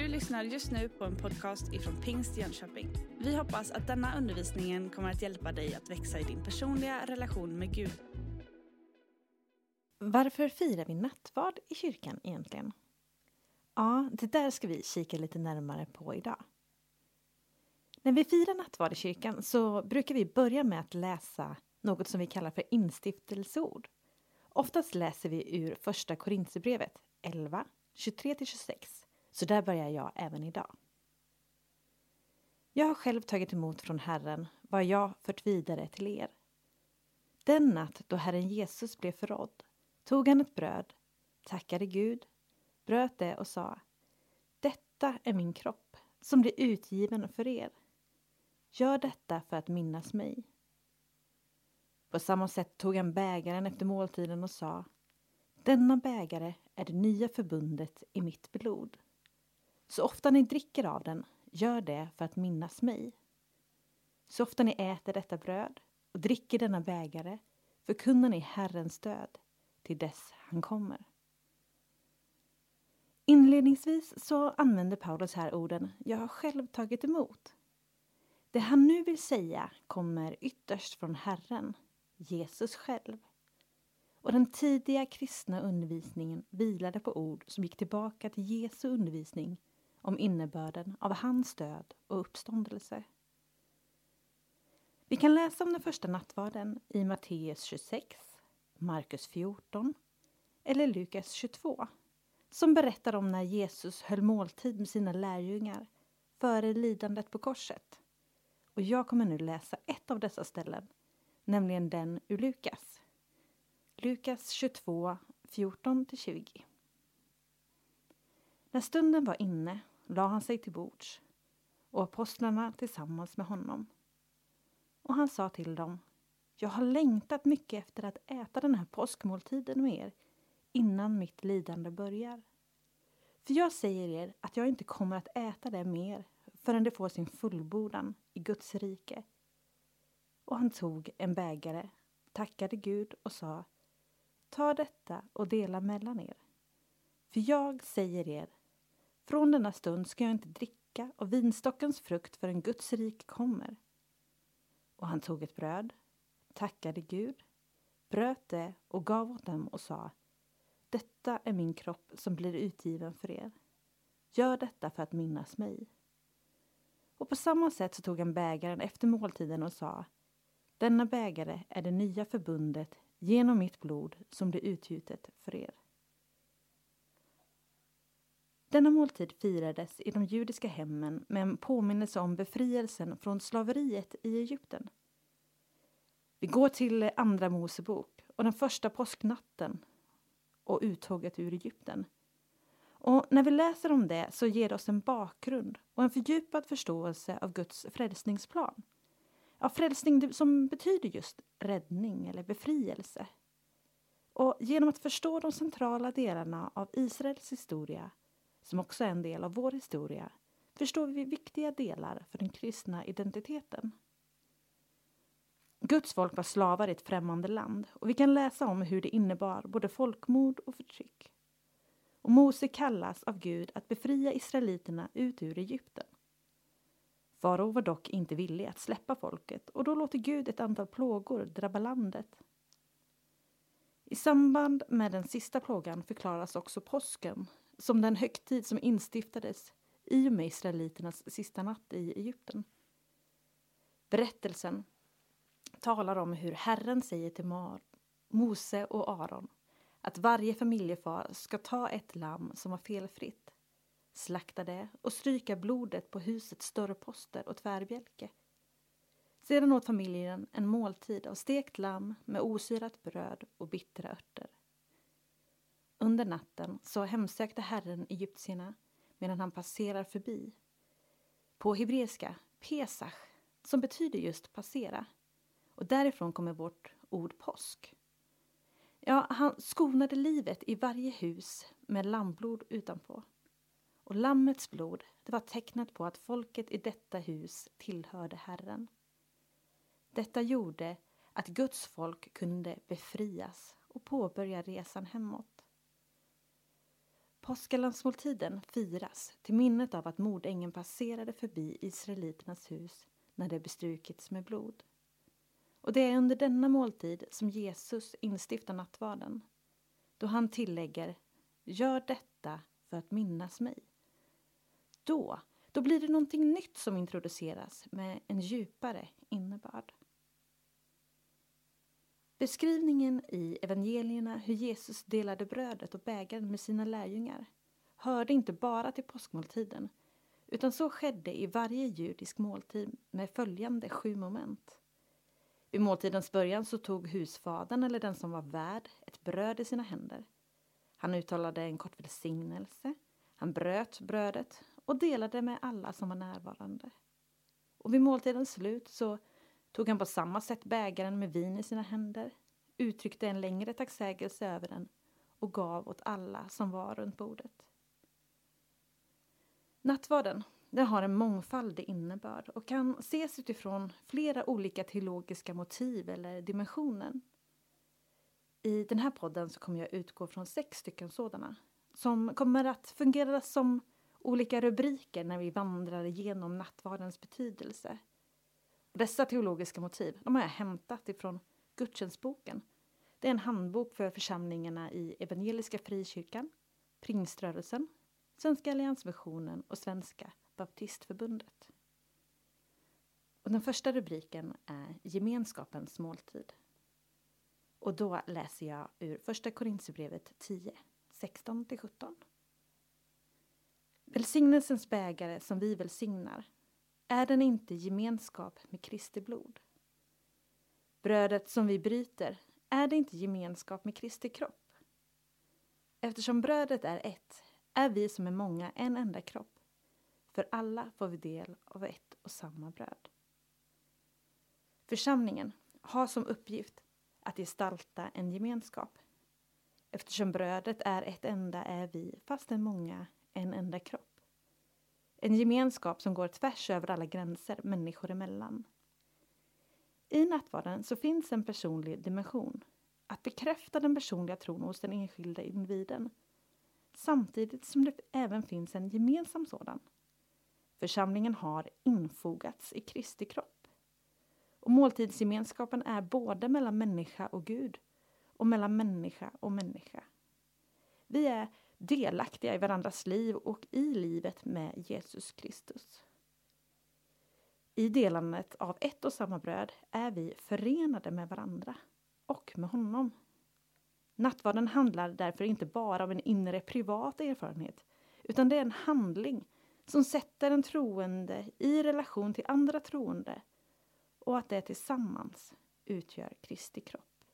Du lyssnar just nu på en podcast ifrån Pingst Jönköping. Vi hoppas att denna undervisning kommer att hjälpa dig att växa i din personliga relation med Gud. Varför firar vi nattvard i kyrkan egentligen? Ja, det där ska vi kika lite närmare på idag. När vi firar nattvard i kyrkan så brukar vi börja med att läsa något som vi kallar för instiftelseord. Oftast läser vi ur första Korintierbrevet 11, 23-26. Så där börjar jag även idag. Jag har själv tagit emot från Herren vad jag fört vidare till er. Den natt då Herren Jesus blev förrådd tog han ett bröd, tackade Gud, bröt det och sa Detta är min kropp som blir utgiven för er. Gör detta för att minnas mig. På samma sätt tog han bägaren efter måltiden och sa Denna bägare är det nya förbundet i mitt blod. Så ofta ni dricker av den, gör det för att minnas mig. Så ofta ni äter detta bröd och dricker denna bägare förkunnar ni Herrens död till dess han kommer. Inledningsvis så använder Paulus här orden ”jag har själv tagit emot”. Det han nu vill säga kommer ytterst från Herren, Jesus själv. Och den tidiga kristna undervisningen vilade på ord som gick tillbaka till Jesu undervisning om innebörden av hans död och uppståndelse. Vi kan läsa om den första nattvarden i Matteus 26, Markus 14 eller Lukas 22 som berättar om när Jesus höll måltid med sina lärjungar före lidandet på korset. Och jag kommer nu läsa ett av dessa ställen, nämligen den ur Lukas. Lukas 22, 14-20. När stunden var inne la han sig till bords och apostlarna tillsammans med honom. Och han sa till dem Jag har längtat mycket efter att äta den här påskmåltiden med er innan mitt lidande börjar. För jag säger er att jag inte kommer att äta det mer förrän det får sin fullbordan i Guds rike. Och han tog en bägare, tackade Gud och sa Ta detta och dela mellan er. För jag säger er från denna stund ska jag inte dricka av vinstockens frukt förrän Guds rik kommer. Och han tog ett bröd, tackade Gud, bröt det och gav åt dem och sa Detta är min kropp som blir utgiven för er. Gör detta för att minnas mig. Och på samma sätt så tog han bägaren efter måltiden och sa Denna bägare är det nya förbundet genom mitt blod som blir utgjutet för er. Denna måltid firades i de judiska hemmen med en påminnelse om befrielsen från slaveriet i Egypten. Vi går till Andra Mosebok och den första påsknatten och uttåget ur Egypten. Och när vi läser om det så ger det oss en bakgrund och en fördjupad förståelse av Guds frälsningsplan. Ja, frälsning som betyder just räddning eller befrielse. Och genom att förstå de centrala delarna av Israels historia som också är en del av vår historia, förstår vi viktiga delar för den kristna identiteten. Guds folk var slavar i ett främmande land och vi kan läsa om hur det innebar både folkmord och förtryck. Och Mose kallas av Gud att befria israeliterna ut ur Egypten. Farao var dock inte villig att släppa folket och då låter Gud ett antal plågor drabba landet. I samband med den sista plågan förklaras också påsken som den högtid som instiftades i och med israeliternas sista natt i Egypten. Berättelsen talar om hur Herren säger till Mar, Mose och Aron att varje familjefar ska ta ett lamm som var felfritt, slakta det och stryka blodet på husets dörrposter och tvärbjälke. Sedan åt familjen en måltid av stekt lamm med osyrat bröd och bittra örter. Under natten så hemsökte Herren egyptierna medan han passerar förbi. På hebreiska pesach, som betyder just passera. Och därifrån kommer vårt ord påsk. Ja, han skonade livet i varje hus med lammblod utanpå. Och lammets blod, det var tecknet på att folket i detta hus tillhörde Herren. Detta gjorde att Guds folk kunde befrias och påbörja resan hemåt. Påskalandsmåltiden firas till minnet av att mordängeln passerade förbi israeliternas hus när det bestrukits med blod. Och det är under denna måltid som Jesus instiftar nattvarden då han tillägger Gör detta för att minnas mig. Då, då blir det någonting nytt som introduceras med en djupare innebörd. Beskrivningen i evangelierna hur Jesus delade brödet och bägaren med sina lärjungar hörde inte bara till påskmåltiden utan så skedde i varje judisk måltid med följande sju moment. Vid måltidens början så tog husfadern eller den som var värd ett bröd i sina händer. Han uttalade en kort välsignelse. Han bröt brödet och delade med alla som var närvarande. Och vid måltidens slut så tog han på samma sätt bägaren med vin i sina händer, uttryckte en längre tacksägelse över den och gav åt alla som var runt bordet. Nattvarden den har en mångfaldig innebörd och kan ses utifrån flera olika teologiska motiv eller dimensioner. I den här podden så kommer jag utgå från sex stycken sådana som kommer att fungera som olika rubriker när vi vandrar igenom nattvardens betydelse. Dessa teologiska motiv de har jag hämtat ifrån Gudstjänstboken. Det är en handbok för församlingarna i Evangeliska Frikyrkan, Pringströrelsen, Svenska Alliansmissionen och Svenska Baptistförbundet. Och den första rubriken är Gemenskapens måltid. Och då läser jag ur Första Korintierbrevet 10, 16-17. Välsignelsens bägare som vi välsignar, är den inte gemenskap med Kristi blod? Brödet som vi bryter, är det inte gemenskap med Kristi kropp? Eftersom brödet är ett, är vi som är många en enda kropp för alla får vi del av ett och samma bröd. Församlingen har som uppgift att gestalta en gemenskap. Eftersom brödet är ett enda är vi, fastän många, en enda kropp. En gemenskap som går tvärs över alla gränser människor emellan. I nattvarden så finns en personlig dimension. Att bekräfta den personliga tron hos den enskilda individen. Samtidigt som det även finns en gemensam sådan. Församlingen har infogats i Kristi kropp. Och måltidsgemenskapen är både mellan människa och Gud och mellan människa och människa. Vi är delaktiga i varandras liv och i livet med Jesus Kristus. I delandet av ett och samma bröd är vi förenade med varandra och med honom. Nattvarden handlar därför inte bara om en inre privat erfarenhet utan det är en handling som sätter en troende i relation till andra troende och att det tillsammans utgör Kristi kropp.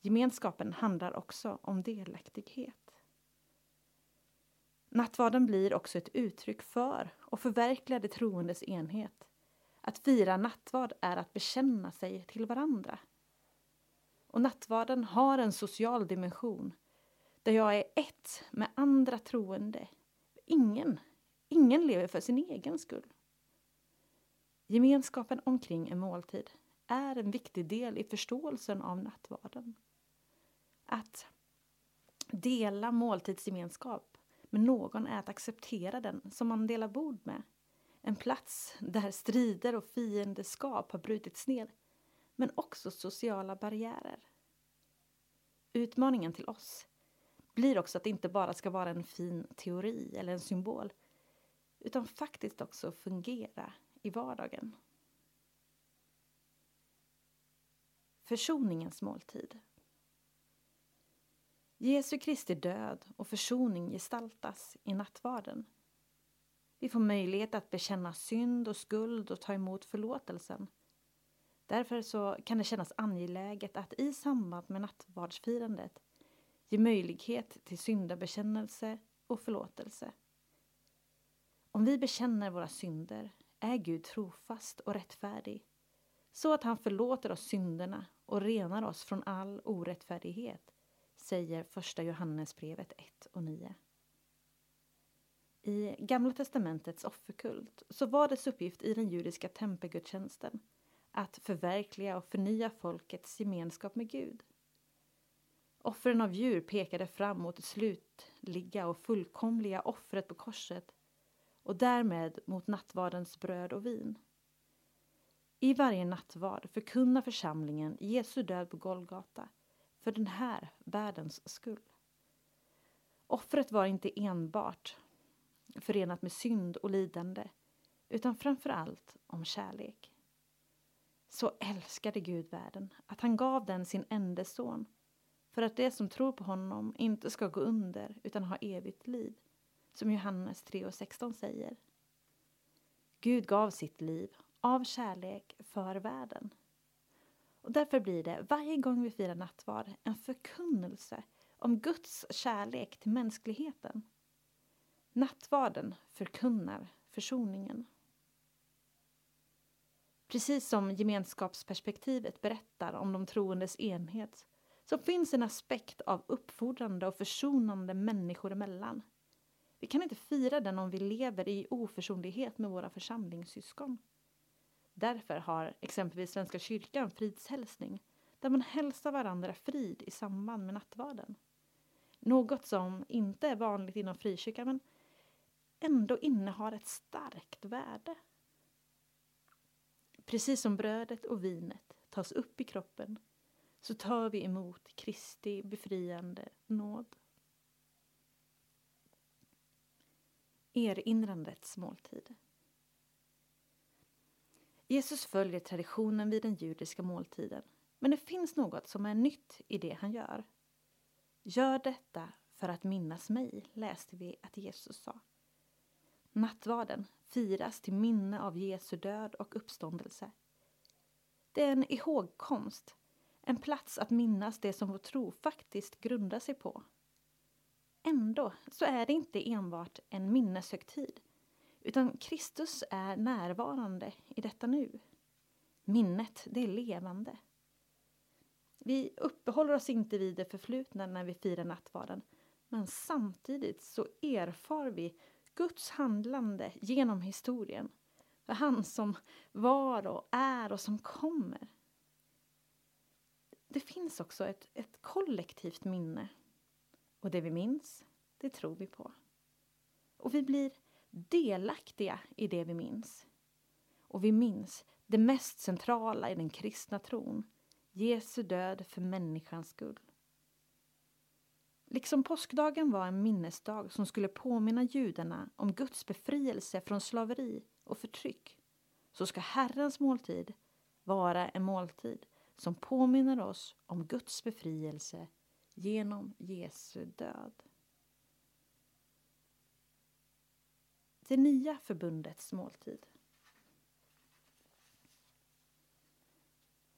Gemenskapen handlar också om delaktighet. Nattvarden blir också ett uttryck för och förverkligar det troendes enhet. Att fira nattvard är att bekänna sig till varandra. Och nattvarden har en social dimension där jag är ett med andra troende Ingen, ingen lever för sin egen skull. Gemenskapen omkring en måltid är en viktig del i förståelsen av nattvarden. Att dela måltidsgemenskap med någon är att acceptera den som man delar bord med. En plats där strider och fiendeskap har brutits ner, men också sociala barriärer. Utmaningen till oss blir också att det inte bara ska vara en fin teori eller en symbol utan faktiskt också fungera i vardagen. Försoningens måltid. Jesu Kristi död och försoning gestaltas i nattvarden. Vi får möjlighet att bekänna synd och skuld och ta emot förlåtelsen. Därför så kan det kännas angeläget att i samband med nattvardsfirandet ge möjlighet till syndabekännelse och förlåtelse. Om vi bekänner våra synder är Gud trofast och rättfärdig så att han förlåter oss synderna och renar oss från all orättfärdighet, säger första Johannesbrevet 1 och 9. I Gamla testamentets offerkult så var dess uppgift i den judiska tempelgudstjänsten att förverkliga och förnya folkets gemenskap med Gud. Offren av djur pekade fram mot det slutliga och fullkomliga offret på korset och därmed mot nattvardens bröd och vin. I varje nattvard förkunnar församlingen Jesu död på Golgata för den här världens skull. Offret var inte enbart förenat med synd och lidande utan framför allt om kärlek. Så älskade Gud världen att han gav den sin enda son för att de som tror på honom inte ska gå under utan ha evigt liv, som Johannes 3.16 säger. Gud gav sitt liv av kärlek för världen. Och därför blir det varje gång vi firar nattvard en förkunnelse om Guds kärlek till mänskligheten. Nattvarden förkunnar försoningen. Precis som gemenskapsperspektivet berättar om de troendes enhet så finns en aspekt av uppfordrande och försonande människor emellan. Vi kan inte fira den om vi lever i oförsonlighet med våra församlingssyskon. Därför har exempelvis Svenska kyrkan fridshälsning där man hälsar varandra frid i samband med nattvarden. Något som inte är vanligt inom frikyrkan men ändå innehar ett starkt värde. Precis som brödet och vinet tas upp i kroppen så tar vi emot Kristi befriande nåd. Erinrandets måltid. Jesus följer traditionen vid den judiska måltiden men det finns något som är nytt i det han gör. Gör detta för att minnas mig, läste vi att Jesus sa. Nattvarden firas till minne av Jesu död och uppståndelse. Det är en ihågkomst, en plats att minnas det som vår tro faktiskt grundar sig på. Ändå så är det inte enbart en minneshögtid utan Kristus är närvarande i detta nu. Minnet, det är levande. Vi uppehåller oss inte vid det förflutna när vi firar nattvarden men samtidigt så erfar vi Guds handlande genom historien. För han som var och är och som kommer. Det finns också ett, ett kollektivt minne. Och det vi minns, det tror vi på. Och vi blir delaktiga i det vi minns. Och vi minns det mest centrala i den kristna tron, Jesu död för människans skull. Liksom påskdagen var en minnesdag som skulle påminna judarna om Guds befrielse från slaveri och förtryck så ska Herrens måltid vara en måltid som påminner oss om Guds befrielse genom Jesu död. Det nya förbundets måltid.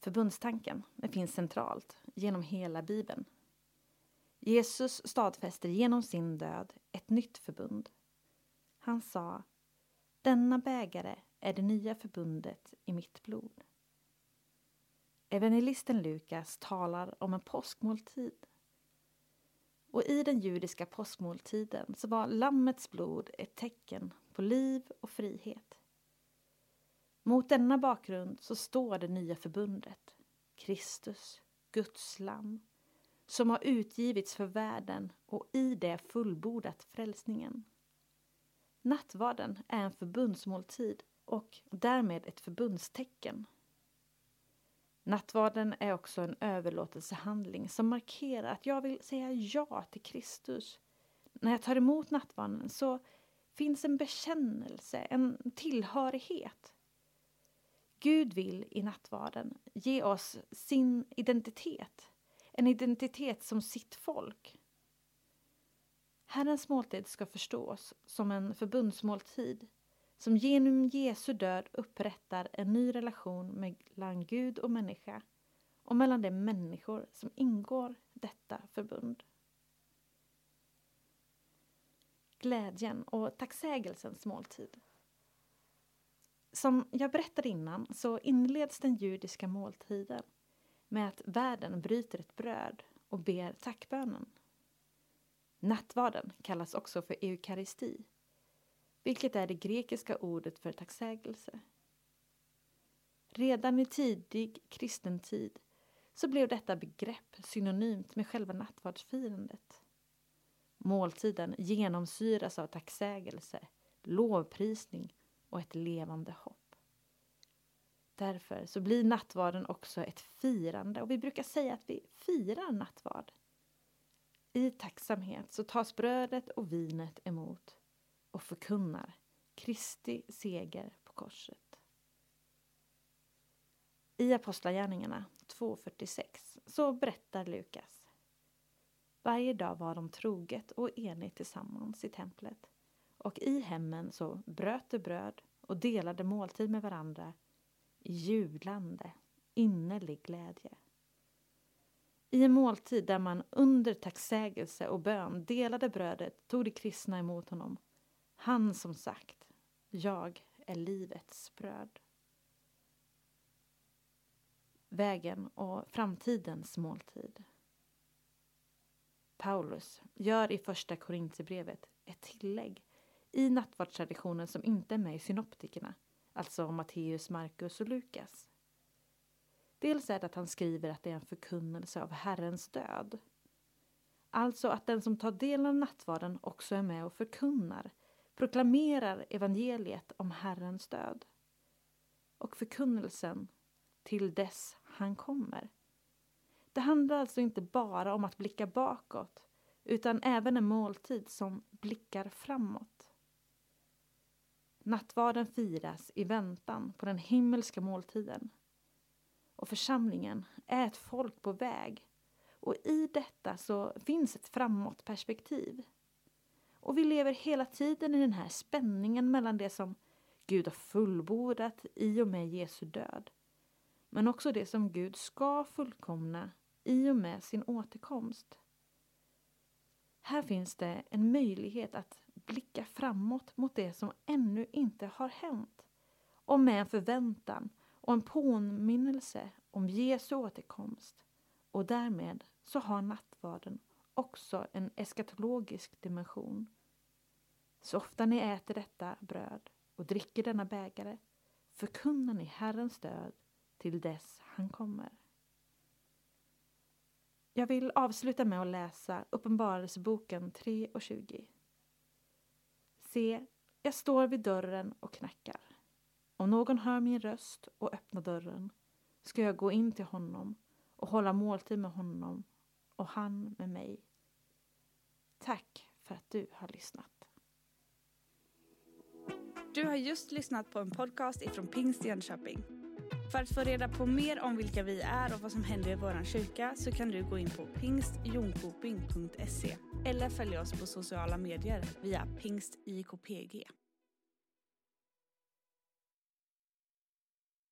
Förbundstanken finns centralt genom hela Bibeln Jesus stadfäster genom sin död ett nytt förbund. Han sa Denna bägare är det nya förbundet i mitt blod. Evangelisten Lukas talar om en påskmåltid. Och i den judiska påskmåltiden så var lammets blod ett tecken på liv och frihet. Mot denna bakgrund så står det nya förbundet, Kristus, Guds lamm, som har utgivits för världen och i det fullbordat frälsningen. Nattvarden är en förbundsmåltid och därmed ett förbundstecken. Nattvarden är också en överlåtelsehandling som markerar att jag vill säga ja till Kristus. När jag tar emot nattvarden så finns en bekännelse, en tillhörighet. Gud vill i nattvarden ge oss sin identitet en identitet som sitt folk. Herrens måltid ska förstås som en förbundsmåltid som genom Jesu död upprättar en ny relation mellan Gud och människa och mellan de människor som ingår detta förbund. Glädjen och tacksägelsens måltid. Som jag berättade innan så inleds den judiska måltiden med att världen bryter ett bröd och ber tackbönen. Nattvarden kallas också för eukaristi, vilket är det grekiska ordet för tacksägelse. Redan i tidig kristen tid så blev detta begrepp synonymt med själva nattvardsfirandet. Måltiden genomsyras av tacksägelse, lovprisning och ett levande hopp. Därför så blir nattvarden också ett firande och vi brukar säga att vi firar nattvard. I tacksamhet så tas brödet och vinet emot och förkunnar Kristi seger på korset. I Apostlagärningarna 2.46 så berättar Lukas. Varje dag var de troget och enigt tillsammans i templet och i hemmen så bröt de bröd och delade måltid med varandra i jublande, innerlig glädje. I en måltid där man under tacksägelse och bön delade brödet tog de kristna emot honom. Han som sagt, jag är livets bröd. Vägen och framtidens måltid. Paulus gör i första Korinthierbrevet ett tillägg i nattvardstraditionen som inte är med i synoptikerna, alltså Matteus, Markus och Lukas. Dels är det att han skriver att det är en förkunnelse av Herrens död. Alltså att den som tar del av nattvarden också är med och förkunnar, proklamerar evangeliet om Herrens död. Och förkunnelsen till dess han kommer. Det handlar alltså inte bara om att blicka bakåt utan även en måltid som blickar framåt. Nattvarden firas i väntan på den himmelska måltiden. Och församlingen är ett folk på väg. Och i detta så finns ett framåtperspektiv. Och vi lever hela tiden i den här spänningen mellan det som Gud har fullbordat i och med Jesu död. Men också det som Gud ska fullkomna i och med sin återkomst. Här finns det en möjlighet att blicka framåt mot det som ännu inte har hänt och med en förväntan och en påminnelse om Jesu återkomst. Och därmed så har nattvarden också en eskatologisk dimension. Så ofta ni äter detta bröd och dricker denna bägare förkunnar ni Herrens död till dess han kommer. Jag vill avsluta med att läsa Uppenbarelseboken 3 och 20. Se, jag står vid dörren och knackar. Om någon hör min röst och öppnar dörren ska jag gå in till honom och hålla måltid med honom och han med mig. Tack för att du har lyssnat. Du har just lyssnat på en podcast ifrån Pingst Jönköping. För att få reda på mer om vilka vi är och vad som händer i vår kyrka så kan du gå in på pingstjonkoping.se eller följa oss på sociala medier via pingstjkpg.